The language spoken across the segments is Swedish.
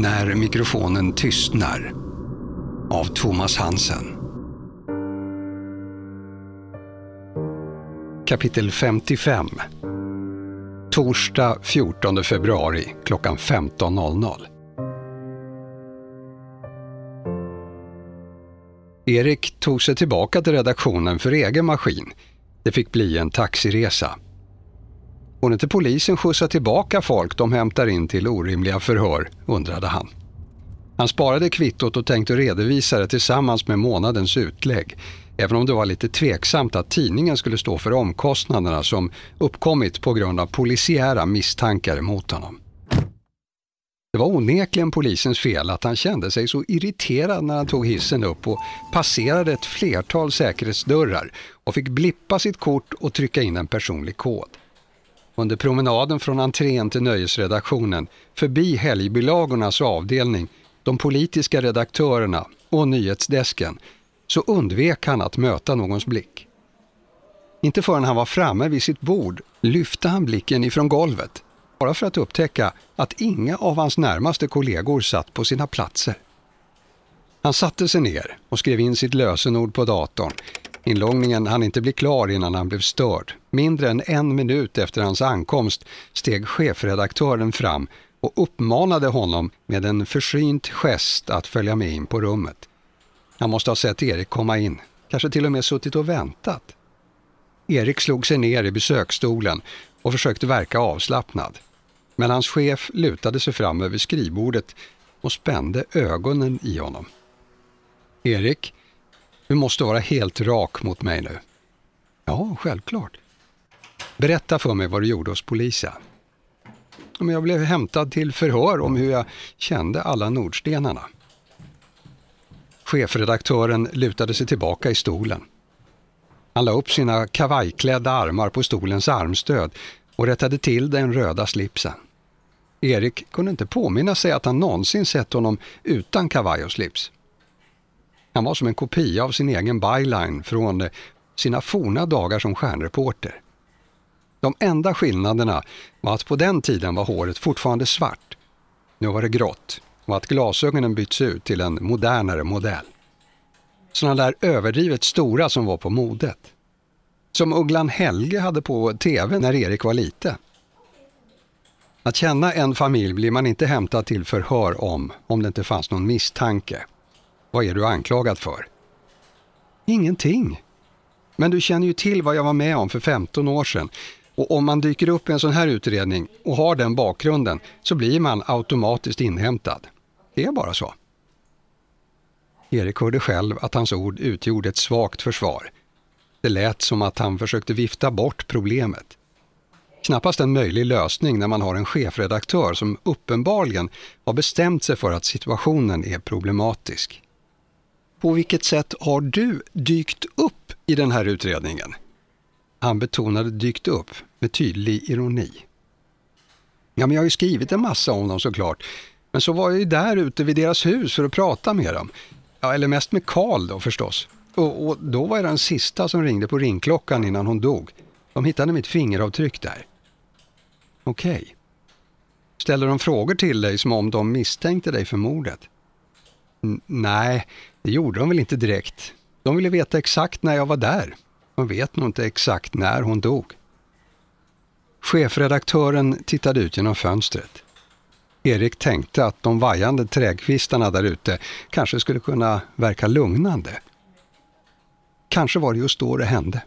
När mikrofonen tystnar av Thomas Hansen. Kapitel 55 Torsdag 14 februari klockan 15.00 Erik tog sig tillbaka till redaktionen för egen maskin. Det fick bli en taxiresa. Får inte polisen skjutsa tillbaka folk de hämtar in till orimliga förhör, undrade han. Han sparade kvittot och tänkte redovisa det tillsammans med månadens utlägg, även om det var lite tveksamt att tidningen skulle stå för omkostnaderna som uppkommit på grund av polisiära misstankar mot honom. Det var onekligen polisens fel att han kände sig så irriterad när han tog hissen upp och passerade ett flertal säkerhetsdörrar och fick blippa sitt kort och trycka in en personlig kod. Under promenaden från entrén till nöjesredaktionen, förbi helgbilagornas avdelning, de politiska redaktörerna och nyhetsdesken, så undvek han att möta någons blick. Inte förrän han var framme vid sitt bord lyfte han blicken ifrån golvet, bara för att upptäcka att inga av hans närmaste kollegor satt på sina platser. Han satte sig ner och skrev in sitt lösenord på datorn, Inloggningen hann inte bli klar innan han blev störd. Mindre än en minut efter hans ankomst steg chefredaktören fram och uppmanade honom med en försynt gest att följa med in på rummet. Han måste ha sett Erik komma in, kanske till och med suttit och väntat. Erik slog sig ner i besöksstolen och försökte verka avslappnad. Men hans chef lutade sig fram över skrivbordet och spände ögonen i honom. Erik, du måste vara helt rak mot mig nu. Ja, självklart. Berätta för mig vad du gjorde hos polisen. Jag blev hämtad till förhör om hur jag kände alla Nordstenarna. Chefredaktören lutade sig tillbaka i stolen. Han la upp sina kavajklädda armar på stolens armstöd och rättade till den röda slipsen. Erik kunde inte påminna sig att han någonsin sett honom utan kavaj och slips. Han var som en kopia av sin egen byline från sina forna dagar som stjärnreporter. De enda skillnaderna var att på den tiden var håret fortfarande svart. Nu var det grått och att glasögonen bytts ut till en modernare modell. Sådana där överdrivet stora som var på modet. Som Ugglan Helge hade på tv när Erik var liten. Att känna en familj blir man inte hämtad till förhör om, om det inte fanns någon misstanke. Vad är du anklagad för? Ingenting. Men du känner ju till vad jag var med om för 15 år sedan. Och om man dyker upp i en sån här utredning och har den bakgrunden så blir man automatiskt inhämtad. Det är bara så. Erik hörde själv att hans ord utgjorde ett svagt försvar. Det lät som att han försökte vifta bort problemet. Knappast en möjlig lösning när man har en chefredaktör som uppenbarligen har bestämt sig för att situationen är problematisk. På vilket sätt har du dykt upp i den här utredningen? Han betonade dykt upp med tydlig ironi. Ja, men jag har ju skrivit en massa om dem såklart. Men så var jag ju där ute vid deras hus för att prata med dem. Ja, eller mest med Karl då förstås. Och, och, då var jag den sista som ringde på ringklockan innan hon dog. De hittade mitt fingeravtryck där. Okej. Okay. Ställer de frågor till dig som om de misstänkte dig för mordet? N nej, det gjorde de väl inte direkt. De ville veta exakt när jag var där. Man vet nog inte exakt när hon dog. Chefredaktören tittade ut genom fönstret. Erik tänkte att de vajande trädkvistarna där ute kanske skulle kunna verka lugnande. Kanske var det just då det hände.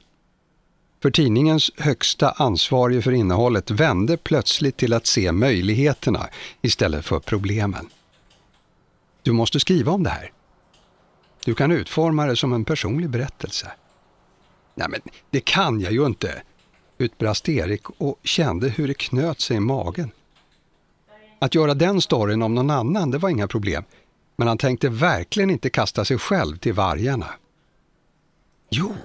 För tidningens högsta ansvarige för innehållet vände plötsligt till att se möjligheterna istället för problemen. Du måste skriva om det här. Du kan utforma det som en personlig berättelse. Nej men det kan jag ju inte, utbrast Erik och kände hur det knöt sig i magen. Att göra den storyn om någon annan, det var inga problem. Men han tänkte verkligen inte kasta sig själv till vargarna. Jo,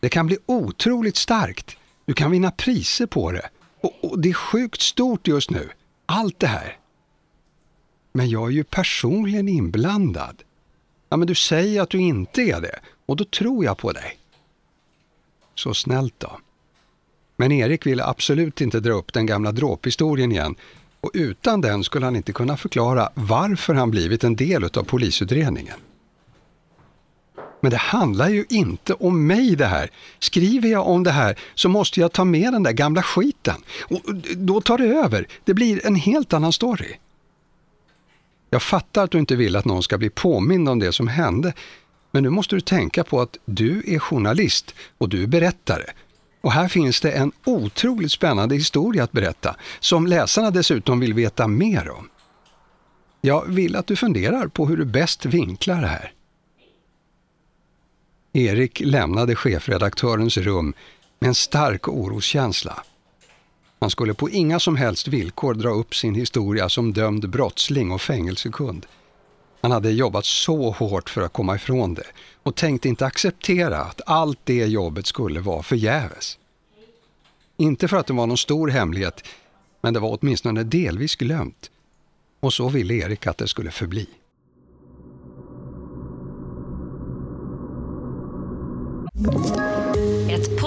det kan bli otroligt starkt. Du kan vinna priser på det. Och, och det är sjukt stort just nu. Allt det här. Men jag är ju personligen inblandad. Ja, men du säger att du inte är det och då tror jag på dig. Så snällt då. Men Erik ville absolut inte dra upp den gamla dråphistorien igen och utan den skulle han inte kunna förklara varför han blivit en del av polisutredningen. Men det handlar ju inte om mig det här. Skriver jag om det här så måste jag ta med den där gamla skiten. Och då tar det över. Det blir en helt annan story. Jag fattar att du inte vill att någon ska bli påmind om det som hände. Men nu måste du tänka på att du är journalist och du är berättare. Och här finns det en otroligt spännande historia att berätta, som läsarna dessutom vill veta mer om. Jag vill att du funderar på hur du bäst vinklar det här. Erik lämnade chefredaktörens rum med en stark oroskänsla. Han skulle på inga som helst villkor dra upp sin historia som dömd brottsling och fängelsekund. Han hade jobbat så hårt för att komma ifrån det och tänkte inte acceptera att allt det jobbet skulle vara förgäves. Inte för att det var någon stor hemlighet, men det var åtminstone delvis glömt. Och så ville Erik att det skulle förbli. Mm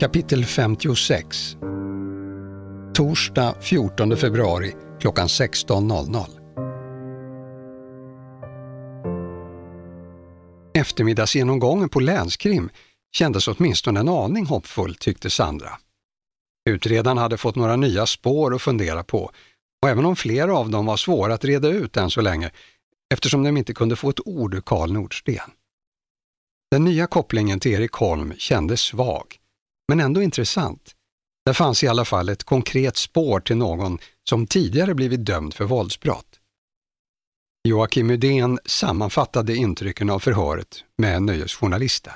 Kapitel 56 Torsdag 14 februari klockan 16.00 Eftermiddagsgenomgången på länskrim kändes åtminstone en aning hoppfull, tyckte Sandra. Utredaren hade fått några nya spår att fundera på och även om flera av dem var svåra att reda ut än så länge eftersom de inte kunde få ett ord ur Karl Nordsten. Den nya kopplingen till Erik Holm kändes svag, men ändå intressant. Där fanns i alla fall ett konkret spår till någon som tidigare blivit dömd för våldsbrott. Joakim Udén sammanfattade intrycken av förhöret med Nöjesjournalisten.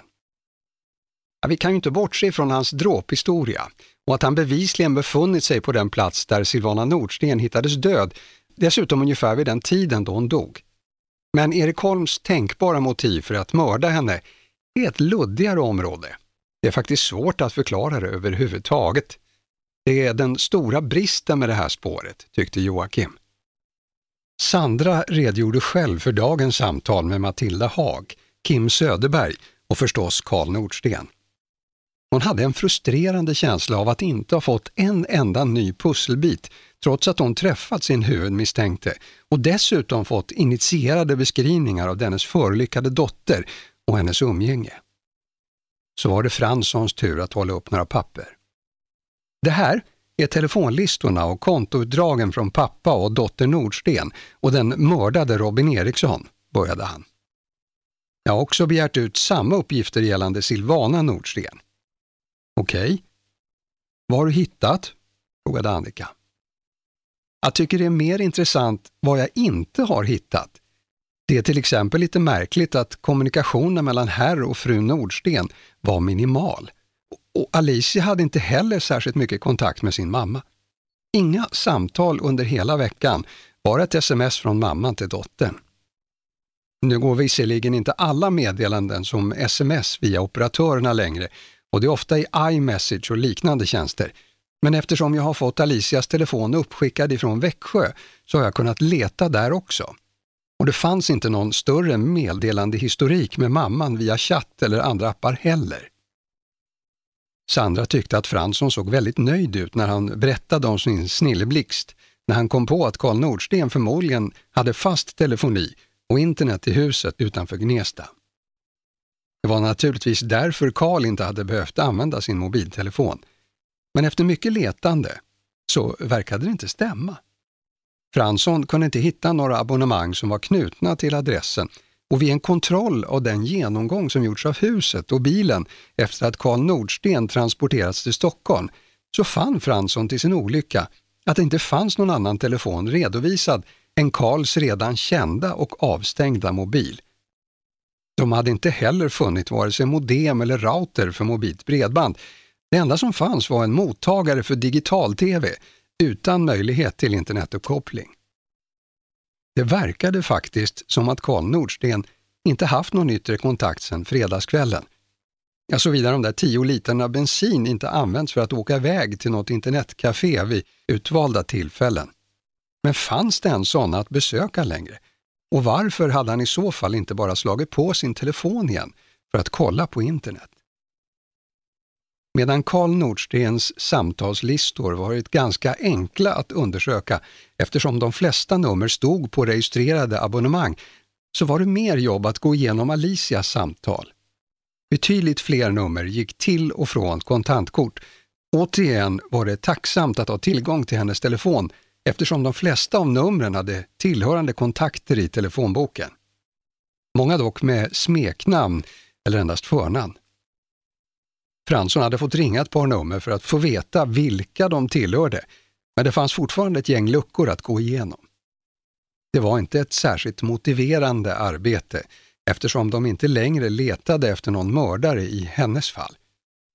Ja, vi kan ju inte bortse från hans dråphistoria och att han bevisligen befunnit sig på den plats där Silvana Nordsten hittades död, dessutom ungefär vid den tiden då hon dog. Men Erik Holms tänkbara motiv för att mörda henne är ett luddigare område. Det är faktiskt svårt att förklara det överhuvudtaget. Det är den stora bristen med det här spåret, tyckte Joakim. Sandra redogjorde själv för dagens samtal med Matilda Haag, Kim Söderberg och förstås Karl Nordsten. Hon hade en frustrerande känsla av att inte ha fått en enda ny pusselbit trots att hon träffat sin huvudmisstänkte och dessutom fått initierade beskrivningar av dennes förolyckade dotter och hennes umgänge. Så var det Franssons tur att hålla upp några papper. Det här är telefonlistorna och kontoutdragen från pappa och dotter Nordsten och den mördade Robin Eriksson, började han. Jag har också begärt ut samma uppgifter gällande Silvana Nordsten. Okej. Okay. Vad har du hittat? frågade Annika. Jag tycker det är mer intressant vad jag inte har hittat. Det är till exempel lite märkligt att kommunikationen mellan herr och fru Nordsten var minimal. Och Alicia hade inte heller särskilt mycket kontakt med sin mamma. Inga samtal under hela veckan, bara ett sms från mamman till dottern. Nu går visserligen inte alla meddelanden som sms via operatörerna längre och det är ofta i iMessage och liknande tjänster. Men eftersom jag har fått Alicias telefon uppskickad ifrån Växjö så har jag kunnat leta där också. Och det fanns inte någon större meddelande historik med mamman via chatt eller andra appar heller. Sandra tyckte att Fransson såg väldigt nöjd ut när han berättade om sin snilleblixt när han kom på att Karl Nordsten förmodligen hade fast telefoni och internet i huset utanför Gnesta. Det var naturligtvis därför Karl inte hade behövt använda sin mobiltelefon. Men efter mycket letande så verkade det inte stämma. Fransson kunde inte hitta några abonnemang som var knutna till adressen. Och vid en kontroll av den genomgång som gjorts av huset och bilen efter att Karl Nordsten transporterats till Stockholm så fann Fransson till sin olycka att det inte fanns någon annan telefon redovisad än Karls redan kända och avstängda mobil. De hade inte heller funnit vare sig modem eller router för mobilt bredband. Det enda som fanns var en mottagare för digital-tv utan möjlighet till internetuppkoppling. Det verkade faktiskt som att Karl Nordsten inte haft någon yttre kontakt sedan fredagskvällen. Ja, såvida de där tio literna bensin inte använts för att åka iväg till något internetcafé vid utvalda tillfällen. Men fanns det ens sådana att besöka längre? Och varför hade han i så fall inte bara slagit på sin telefon igen för att kolla på internet? Medan Karl Nordstens samtalslistor varit ganska enkla att undersöka eftersom de flesta nummer stod på registrerade abonnemang så var det mer jobb att gå igenom Alicias samtal. Betydligt fler nummer gick till och från kontantkort. Återigen var det tacksamt att ha tillgång till hennes telefon eftersom de flesta av numren hade tillhörande kontakter i telefonboken. Många dock med smeknamn eller endast förnamn. Fransson hade fått ringa ett par nummer för att få veta vilka de tillhörde, men det fanns fortfarande ett gäng luckor att gå igenom. Det var inte ett särskilt motiverande arbete eftersom de inte längre letade efter någon mördare i hennes fall.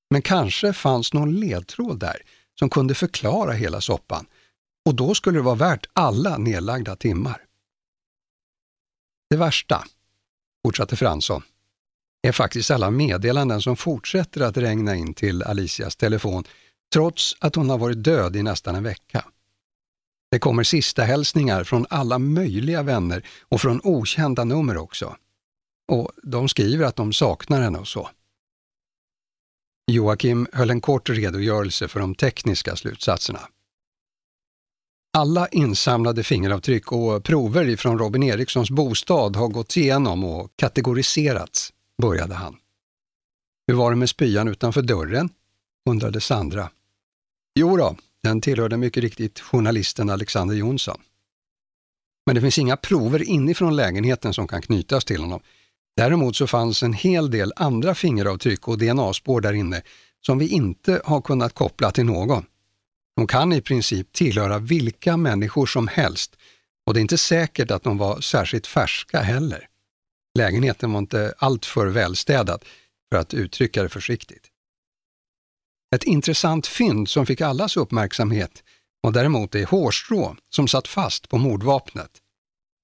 Men kanske fanns någon ledtråd där som kunde förklara hela soppan och då skulle det vara värt alla nedlagda timmar. Det värsta, fortsatte Fransson, är faktiskt alla meddelanden som fortsätter att regna in till Alicias telefon trots att hon har varit död i nästan en vecka. Det kommer sista hälsningar från alla möjliga vänner och från okända nummer också. Och de skriver att de saknar henne och så. Joakim höll en kort redogörelse för de tekniska slutsatserna. Alla insamlade fingeravtryck och prover ifrån Robin Erikssons bostad har gått igenom och kategoriserats, började han. Hur var det med spyan utanför dörren? undrade Sandra. Jo då, den tillhörde mycket riktigt journalisten Alexander Jonsson. Men det finns inga prover inifrån lägenheten som kan knytas till honom. Däremot så fanns en hel del andra fingeravtryck och DNA-spår där inne som vi inte har kunnat koppla till någon. De kan i princip tillhöra vilka människor som helst och det är inte säkert att de var särskilt färska heller. Lägenheten var inte alltför välstädad, för att uttrycka det försiktigt. Ett intressant fynd som fick allas uppmärksamhet var däremot det hårstrå som satt fast på mordvapnet.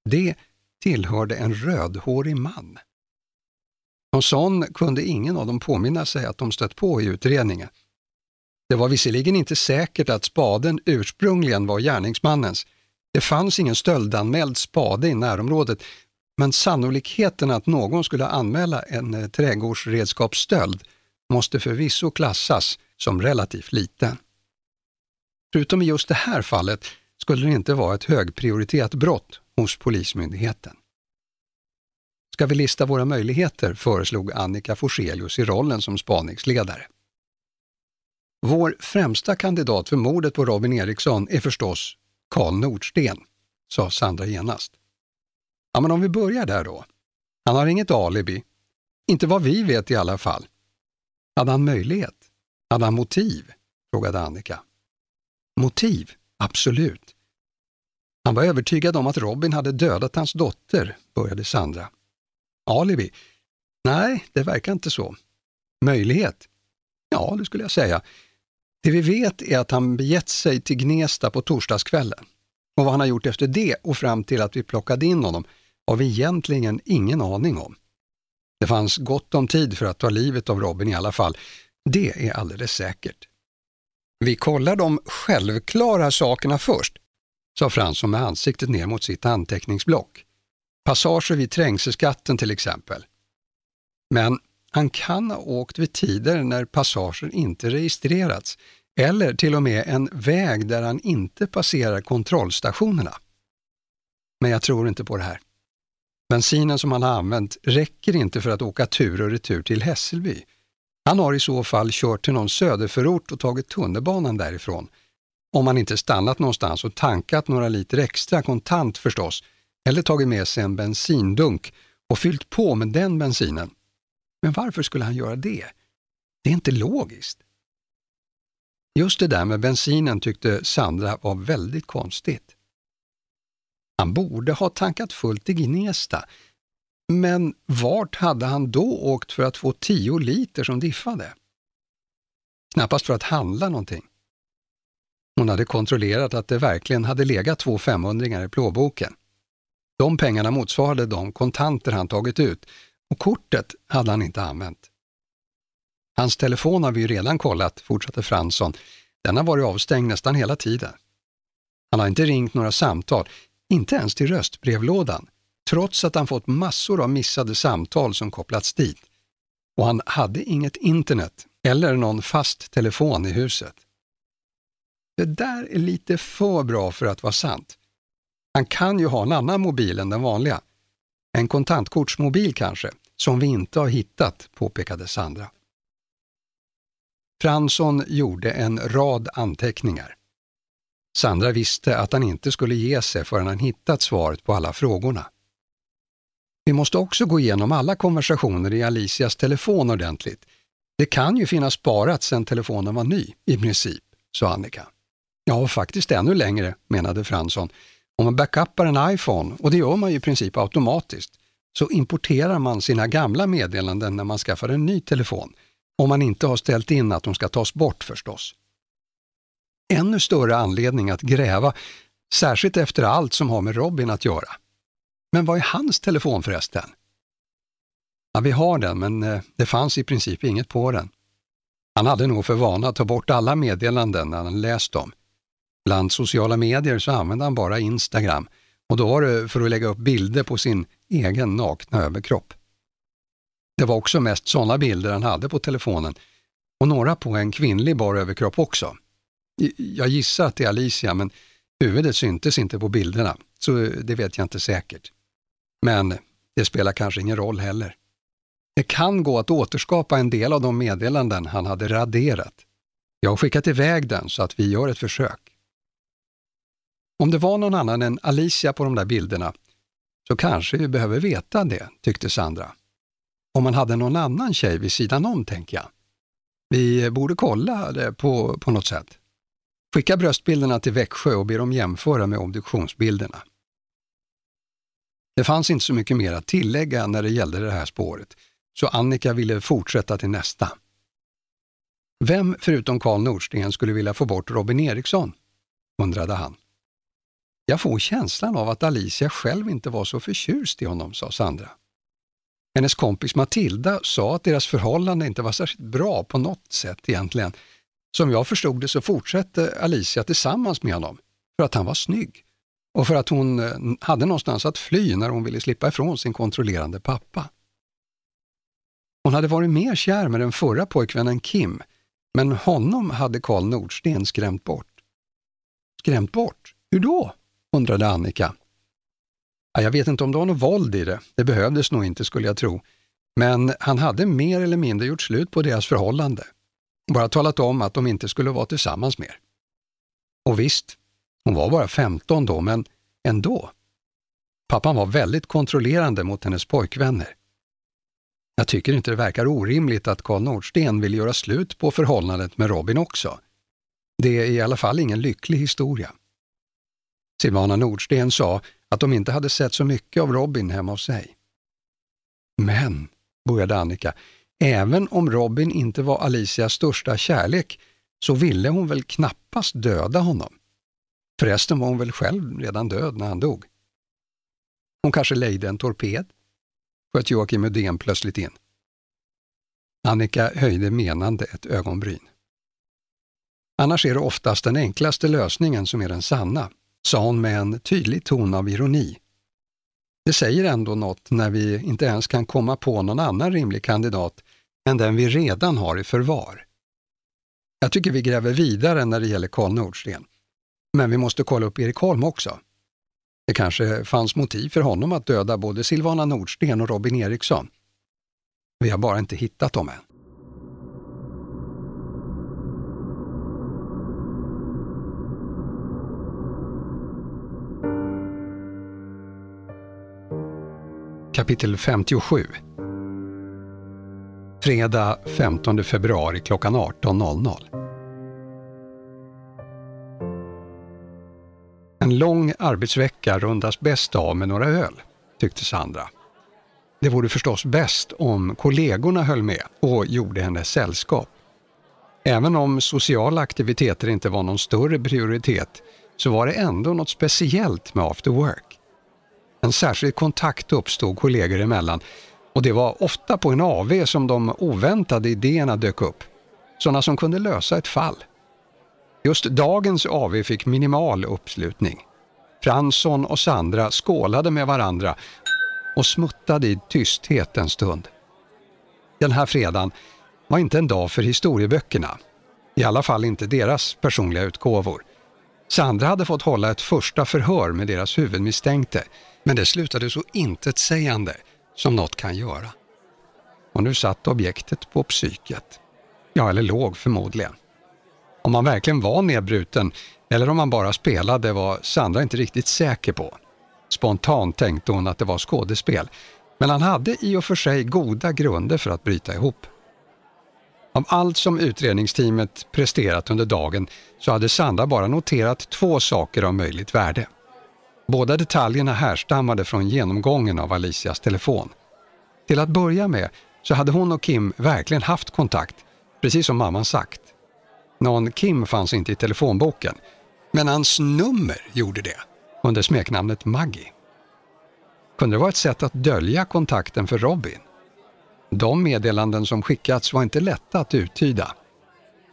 Det tillhörde en rödhårig man. Någon sån kunde ingen av dem påminna sig att de stött på i utredningen. Det var visserligen inte säkert att spaden ursprungligen var gärningsmannens. Det fanns ingen stöldanmäld spade i närområdet, men sannolikheten att någon skulle anmäla en eh, trädgårdsredskapsstöld måste förvisso klassas som relativt liten. Förutom i just det här fallet skulle det inte vara ett högprioriterat brott hos Polismyndigheten. Ska vi lista våra möjligheter, föreslog Annika Forselius i rollen som spaningsledare. Vår främsta kandidat för mordet på Robin Eriksson är förstås Karl Nordsten, sa Sandra genast. Ja, men om vi börjar där då. Han har inget alibi. Inte vad vi vet i alla fall. Hade han möjlighet? Hade han motiv? frågade Annika. Motiv? Absolut. Han var övertygad om att Robin hade dödat hans dotter, började Sandra. Alibi? Nej, det verkar inte så. Möjlighet? Ja, det skulle jag säga. Det vi vet är att han begett sig till Gnesta på torsdagskvällen. Och vad han har gjort efter det och fram till att vi plockade in honom har vi egentligen ingen aning om. Det fanns gott om tid för att ta livet av Robin i alla fall. Det är alldeles säkert. Vi kollar de självklara sakerna först, sa Fransson med ansiktet ner mot sitt anteckningsblock. Passager vid trängselskatten till exempel. Men han kan ha åkt vid tider när passager inte registrerats eller till och med en väg där han inte passerar kontrollstationerna. Men jag tror inte på det här. Bensinen som han har använt räcker inte för att åka tur och retur till Hässelby. Han har i så fall kört till någon söderförort och tagit tunnelbanan därifrån. Om han inte stannat någonstans och tankat några liter extra kontant förstås, eller tagit med sig en bensindunk och fyllt på med den bensinen. Men varför skulle han göra det? Det är inte logiskt. Just det där med bensinen tyckte Sandra var väldigt konstigt. Han borde ha tankat fullt i Gnesta. Men vart hade han då åkt för att få tio liter som diffade? Knappast för att handla någonting. Hon hade kontrollerat att det verkligen hade legat två femhundringar i plånboken. De pengarna motsvarade de kontanter han tagit ut och kortet hade han inte använt. Hans telefon har vi ju redan kollat, fortsatte Fransson. Den har varit avstängd nästan hela tiden. Han har inte ringt några samtal, inte ens till röstbrevlådan, trots att han fått massor av missade samtal som kopplats dit. Och han hade inget internet eller någon fast telefon i huset. Det där är lite för bra för att vara sant. Han kan ju ha en annan mobil än den vanliga. En kontantkortsmobil kanske, som vi inte har hittat, påpekade Sandra. Fransson gjorde en rad anteckningar. Sandra visste att han inte skulle ge sig förrän han hittat svaret på alla frågorna. Vi måste också gå igenom alla konversationer i Alicias telefon ordentligt. Det kan ju finnas sparat sedan telefonen var ny, i princip, sa Annika. Ja, faktiskt ännu längre, menade Fransson. Om man backuppar en iPhone, och det gör man ju i princip automatiskt, så importerar man sina gamla meddelanden när man skaffar en ny telefon. Om man inte har ställt in att de ska tas bort förstås. Ännu större anledning att gräva, särskilt efter allt som har med Robin att göra. Men vad är hans telefon förresten? Ja, vi har den, men eh, det fanns i princip inget på den. Han hade nog för vana att ta bort alla meddelanden när han läst dem. Bland sociala medier så använde han bara Instagram och då var det för att lägga upp bilder på sin egen nakna överkropp. Det var också mest sådana bilder han hade på telefonen och några på en kvinnlig bar överkropp också. Jag gissar att det är Alicia, men huvudet syntes inte på bilderna, så det vet jag inte säkert. Men det spelar kanske ingen roll heller. Det kan gå att återskapa en del av de meddelanden han hade raderat. Jag har skickat iväg den så att vi gör ett försök. Om det var någon annan än Alicia på de där bilderna så kanske vi behöver veta det, tyckte Sandra. Om man hade någon annan tjej vid sidan om, tänker jag. Vi borde kolla det på, på något sätt. Skicka bröstbilderna till Växjö och be dem jämföra med obduktionsbilderna. Det fanns inte så mycket mer att tillägga när det gällde det här spåret, så Annika ville fortsätta till nästa. Vem förutom Karl Nordsten skulle vilja få bort Robin Eriksson? undrade han. Jag får känslan av att Alicia själv inte var så förtjust i honom, sa Sandra. Hennes kompis Matilda sa att deras förhållande inte var särskilt bra på något sätt egentligen. Som jag förstod det så fortsatte Alicia tillsammans med honom för att han var snygg och för att hon eh, hade någonstans att fly när hon ville slippa ifrån sin kontrollerande pappa. Hon hade varit mer kär med den förra pojkvännen Kim, men honom hade Karl Nordsten skrämt bort. Skrämt bort? Hur då? undrade Annika. Jag vet inte om det var något våld i det, det behövdes nog inte skulle jag tro. Men han hade mer eller mindre gjort slut på deras förhållande. Bara talat om att de inte skulle vara tillsammans mer. Och visst, hon var bara 15 då, men ändå. Pappan var väldigt kontrollerande mot hennes pojkvänner. Jag tycker inte det verkar orimligt att Karl Nordsten vill göra slut på förhållandet med Robin också. Det är i alla fall ingen lycklig historia. Silvana Nordsten sa att de inte hade sett så mycket av Robin hemma hos sig. Men, började Annika, även om Robin inte var Alicias största kärlek så ville hon väl knappast döda honom. Förresten var hon väl själv redan död när han dog. Hon kanske lejde en torped? sköt Joakim Udén plötsligt in. Annika höjde menande ett ögonbryn. Annars är det oftast den enklaste lösningen som är den sanna, sa hon med en tydlig ton av ironi. Det säger ändå något när vi inte ens kan komma på någon annan rimlig kandidat än den vi redan har i förvar. Jag tycker vi gräver vidare när det gäller Karl Nordsten. Men vi måste kolla upp Erik Holm också. Det kanske fanns motiv för honom att döda både Silvana Nordsten och Robin Eriksson. Vi har bara inte hittat dem än. Kapitel 57 Fredag 15 februari klockan 18.00 En lång arbetsvecka rundas bäst av med några öl, tyckte Sandra. Det vore förstås bäst om kollegorna höll med och gjorde henne sällskap. Även om sociala aktiviteter inte var någon större prioritet så var det ändå något speciellt med after work. En särskild kontakt uppstod kollegor emellan och det var ofta på en AV som de oväntade idéerna dök upp. Sådana som kunde lösa ett fall. Just dagens AV fick minimal uppslutning. Fransson och Sandra skålade med varandra och smuttade i tysthet en stund. Den här fredagen var inte en dag för historieböckerna. I alla fall inte deras personliga utgåvor. Sandra hade fått hålla ett första förhör med deras huvudmisstänkte, men det slutade så intetsägande som något kan göra. Och nu satt objektet på psyket. Ja, eller låg förmodligen. Om han verkligen var nedbruten eller om han bara spelade var Sandra inte riktigt säker på. Spontant tänkte hon att det var skådespel, men han hade i och för sig goda grunder för att bryta ihop. Av allt som utredningsteamet presterat under dagen så hade Sandra bara noterat två saker av möjligt värde. Båda detaljerna härstammade från genomgången av Alicias telefon. Till att börja med så hade hon och Kim verkligen haft kontakt, precis som mamman sagt. Någon Kim fanns inte i telefonboken, men hans nummer gjorde det, under smeknamnet Maggie. Kunde det vara ett sätt att dölja kontakten för Robin? De meddelanden som skickats var inte lätta att uttyda.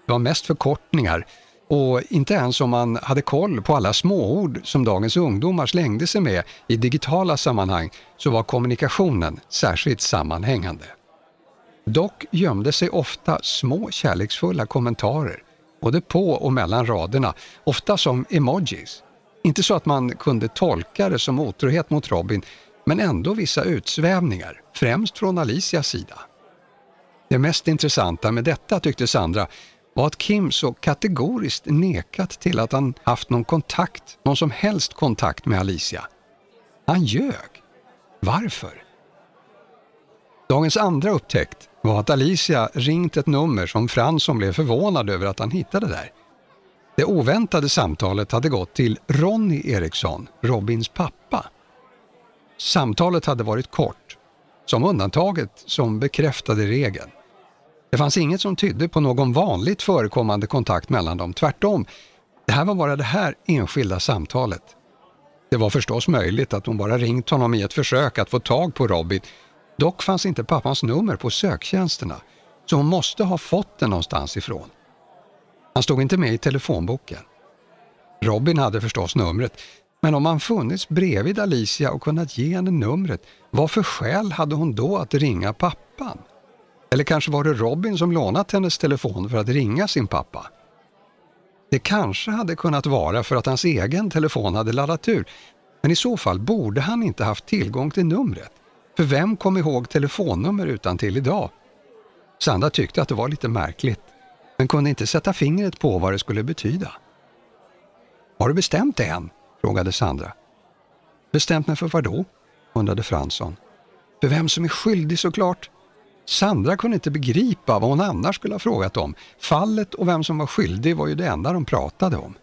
Det var mest förkortningar och inte ens om man hade koll på alla småord som dagens ungdomar slängde sig med i digitala sammanhang så var kommunikationen särskilt sammanhängande. Dock gömde sig ofta små kärleksfulla kommentarer, både på och mellan raderna, ofta som emojis. Inte så att man kunde tolka det som otrohet mot Robin, men ändå vissa utsvävningar, främst från Alicias sida. Det mest intressanta med detta tyckte Sandra var att Kim så kategoriskt nekat till att han haft någon kontakt, någon som helst kontakt med Alicia. Han ljög. Varför? Dagens andra upptäckt var att Alicia ringt ett nummer som Fransson blev förvånad över att han hittade där. Det oväntade samtalet hade gått till Ronny Eriksson, Robins pappa. Samtalet hade varit kort, som undantaget som bekräftade regeln. Det fanns inget som tydde på någon vanligt förekommande kontakt mellan dem, tvärtom. Det här var bara det här enskilda samtalet. Det var förstås möjligt att hon bara ringt honom i ett försök att få tag på Robin. Dock fanns inte pappans nummer på söktjänsterna, så hon måste ha fått det någonstans ifrån. Han stod inte med i telefonboken. Robin hade förstås numret, men om han funnits bredvid Alicia och kunnat ge henne numret, vad för skäl hade hon då att ringa pappan? Eller kanske var det Robin som lånat hennes telefon för att ringa sin pappa? Det kanske hade kunnat vara för att hans egen telefon hade laddat ur, men i så fall borde han inte haft tillgång till numret. För vem kom ihåg telefonnummer utan till idag? Sandra tyckte att det var lite märkligt, men kunde inte sätta fingret på vad det skulle betyda. Har du bestämt dig än? frågade Sandra. Bestämt mig för vad då? undrade Fransson. För vem som är skyldig såklart. Sandra kunde inte begripa vad hon annars skulle ha frågat om. Fallet och vem som var skyldig var ju det enda de pratade om.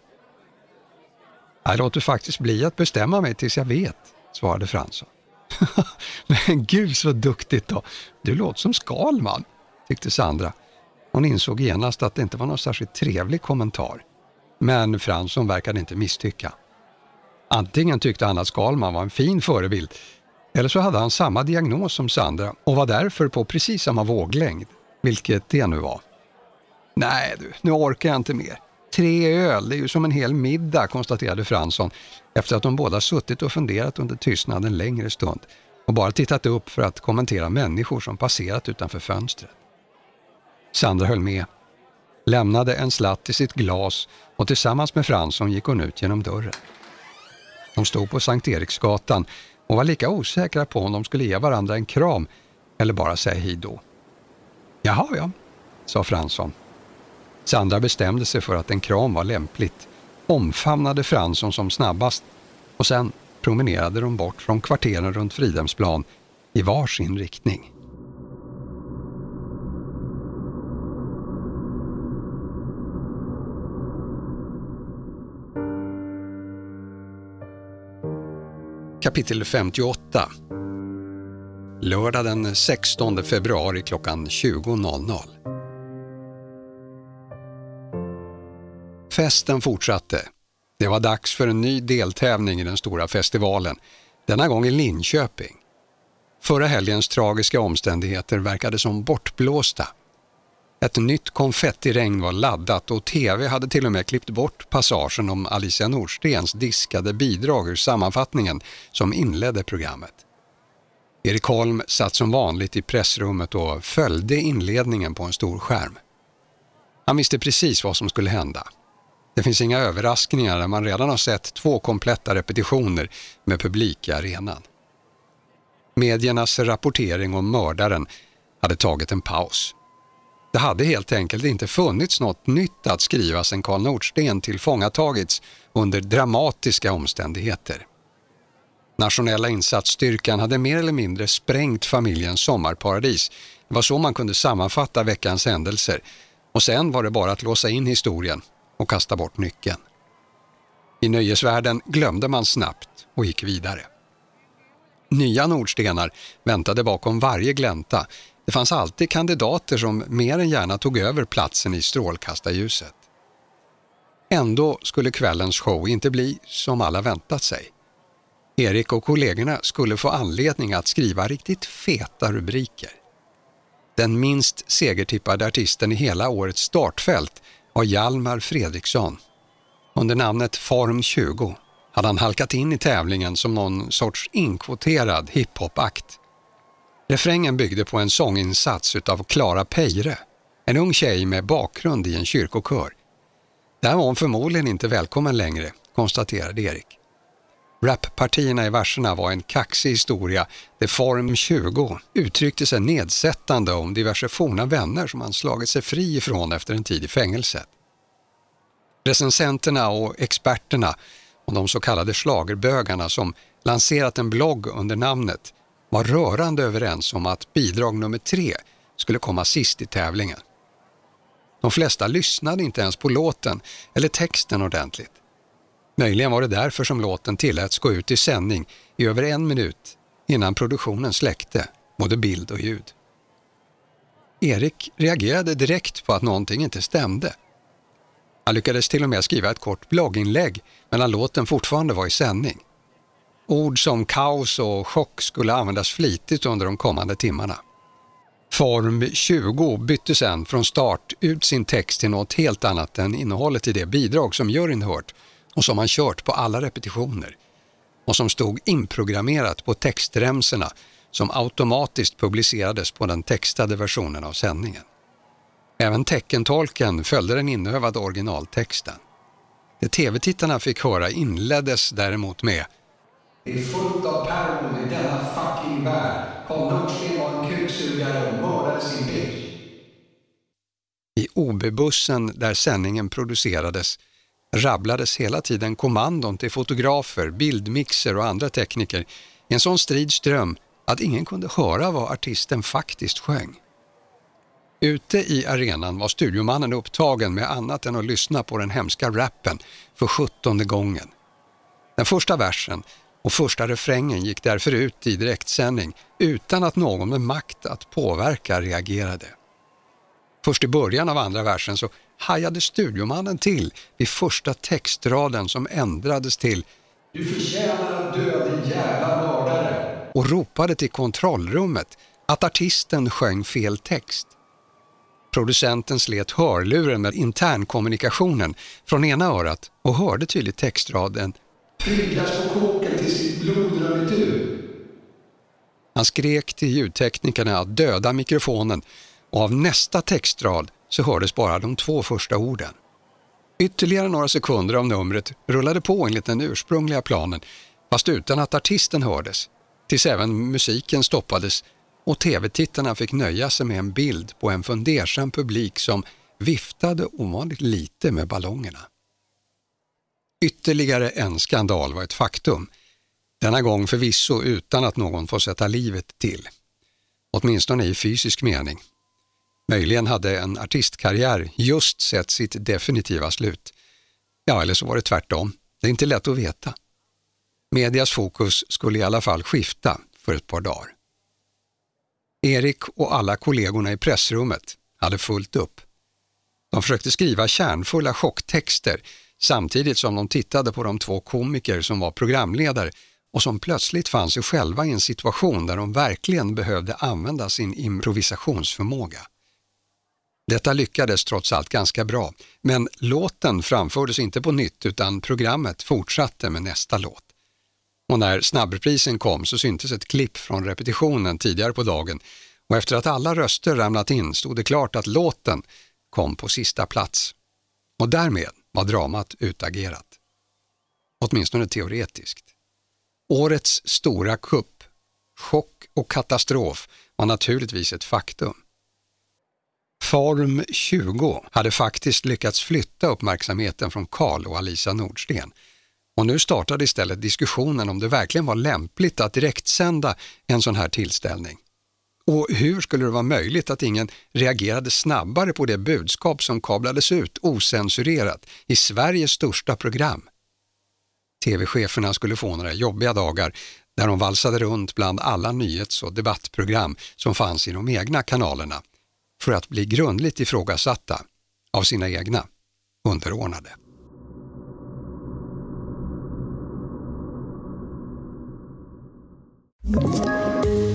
Jag låter faktiskt bli att bestämma mig tills jag vet, svarade Fransson. Men gud så duktigt då! Du låter som Skalman, tyckte Sandra. Hon insåg genast att det inte var någon särskilt trevlig kommentar. Men Fransson verkade inte misstycka. Antingen tyckte han att Skalman var en fin förebild eller så hade han samma diagnos som Sandra och var därför på precis samma våglängd, vilket det nu var. Nej du, nu orkar jag inte mer. Tre öl, det är ju som en hel middag, konstaterade Fransson efter att de båda suttit och funderat under tystnaden längre stund och bara tittat upp för att kommentera människor som passerat utanför fönstret. Sandra höll med, lämnade en slatt i sitt glas och tillsammans med Fransson gick hon ut genom dörren. De stod på Sankt Eriksgatan och var lika osäkra på om de skulle ge varandra en kram eller bara säga hej då. Jaha, ja, sa Fransson. Sandra bestämde sig för att en kram var lämpligt, omfamnade Fransson som snabbast och sen promenerade de bort från kvarteren runt Fridhemsplan i var sin riktning. Kapitel 58 Lördag den 16 februari klockan 20.00 Festen fortsatte. Det var dags för en ny deltävling i den stora festivalen, denna gång i Linköping. Förra helgens tragiska omständigheter verkade som bortblåsta. Ett nytt konfettiregn var laddat och TV hade till och med klippt bort passagen om Alicia Nordstens diskade bidrag ur sammanfattningen som inledde programmet. Erik Holm satt som vanligt i pressrummet och följde inledningen på en stor skärm. Han visste precis vad som skulle hända. Det finns inga överraskningar när man redan har sett två kompletta repetitioner med publik i arenan. Mediernas rapportering om mördaren hade tagit en paus. Det hade helt enkelt inte funnits något nytt att skriva sedan Karl Nordsten tillfångatagits under dramatiska omständigheter. Nationella insatsstyrkan hade mer eller mindre sprängt familjens sommarparadis. Det var så man kunde sammanfatta veckans händelser. Och sen var det bara att låsa in historien och kasta bort nyckeln. I nöjesvärlden glömde man snabbt och gick vidare. Nya Nordstenar väntade bakom varje glänta. Det fanns alltid kandidater som mer än gärna tog över platsen i strålkastarljuset. Ändå skulle kvällens show inte bli som alla väntat sig. Erik och kollegorna skulle få anledning att skriva riktigt feta rubriker. Den minst segertippade artisten i hela årets startfält var Hjalmar Fredriksson. Under namnet Form 20 hade han halkat in i tävlingen som någon sorts inkvoterad hiphop-akt. Refrängen byggde på en sånginsats utav Klara Peire, en ung tjej med bakgrund i en kyrkokör. Där var hon förmodligen inte välkommen längre, konstaterade Erik. Rappartierna i verserna var en kaxig historia där Form 20 uttryckte sig nedsättande om diverse forna vänner som han slagit sig fri ifrån efter en tid i fängelset. Recensenterna och experterna och de så kallade slagerbögarna som lanserat en blogg under namnet var rörande överens om att bidrag nummer tre skulle komma sist i tävlingen. De flesta lyssnade inte ens på låten eller texten ordentligt. Möjligen var det därför som låten tilläts gå ut i sändning i över en minut innan produktionen släckte både bild och ljud. Erik reagerade direkt på att någonting inte stämde. Han lyckades till och med skriva ett kort blogginlägg medan låten fortfarande var i sändning. Ord som kaos och chock skulle användas flitigt under de kommande timmarna. Form 20 bytte sedan från start ut sin text till något helt annat än innehållet i det bidrag som juryn hört och som han kört på alla repetitioner och som stod inprogrammerat på textremsorna som automatiskt publicerades på den textade versionen av sändningen. Även teckentolken följde den inövade originaltexten. Det tv-tittarna fick höra inleddes däremot med det är fullt av päron i denna fucking värld. Karl Nordsten var en kuksugare och mördade sin bitch. I OB-bussen där sändningen producerades rabblades hela tiden kommandon till fotografer, bildmixer och andra tekniker i en sån strid ström att ingen kunde höra vad artisten faktiskt sjöng. Ute i arenan var studiomannen upptagen med annat än att lyssna på den hemska rappen för sjuttonde gången. Den första versen och första refrängen gick därför ut i direktsändning utan att någon med makt att påverka reagerade. Först i början av andra versen så hajade studiomannen till vid första textraden som ändrades till Du förtjänar att dö din jävla mördare och ropade till kontrollrummet att artisten sjöng fel text. Producenten slet hörluren med internkommunikationen från ena örat och hörde tydligt textraden Pryglas på till sitt blod. Han skrek till ljudteknikerna att döda mikrofonen och av nästa textrad så hördes bara de två första orden. Ytterligare några sekunder av numret rullade på enligt den ursprungliga planen fast utan att artisten hördes, tills även musiken stoppades och tv-tittarna fick nöja sig med en bild på en fundersam publik som viftade ovanligt lite med ballongerna. Ytterligare en skandal var ett faktum. Denna gång förvisso utan att någon får sätta livet till. Åtminstone i fysisk mening. Möjligen hade en artistkarriär just sett sitt definitiva slut. Ja, eller så var det tvärtom. Det är inte lätt att veta. Medias fokus skulle i alla fall skifta för ett par dagar. Erik och alla kollegorna i pressrummet hade fullt upp. De försökte skriva kärnfulla chocktexter samtidigt som de tittade på de två komiker som var programledare och som plötsligt fann sig själva i en situation där de verkligen behövde använda sin improvisationsförmåga. Detta lyckades trots allt ganska bra, men låten framfördes inte på nytt utan programmet fortsatte med nästa låt. Och när snabbreprisen kom så syntes ett klipp från repetitionen tidigare på dagen och efter att alla röster ramlat in stod det klart att låten kom på sista plats. Och därmed var dramat utagerat. Åtminstone teoretiskt. Årets stora kupp, chock och katastrof var naturligtvis ett faktum. Form 20 hade faktiskt lyckats flytta uppmärksamheten från Karl och Alisa Nordsten. Och nu startade istället diskussionen om det verkligen var lämpligt att direktsända en sån här tillställning. Och hur skulle det vara möjligt att ingen reagerade snabbare på det budskap som kablades ut osensurerat i Sveriges största program? TV-cheferna skulle få några jobbiga dagar där de valsade runt bland alla nyhets och debattprogram som fanns i de egna kanalerna för att bli grundligt ifrågasatta av sina egna underordnade.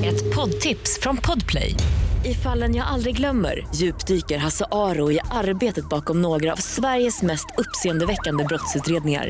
Ett poddtips från Podplay. I fallen jag aldrig glömmer djupdyker Hasse Aro i arbetet bakom några av Sveriges mest uppseendeväckande brottsutredningar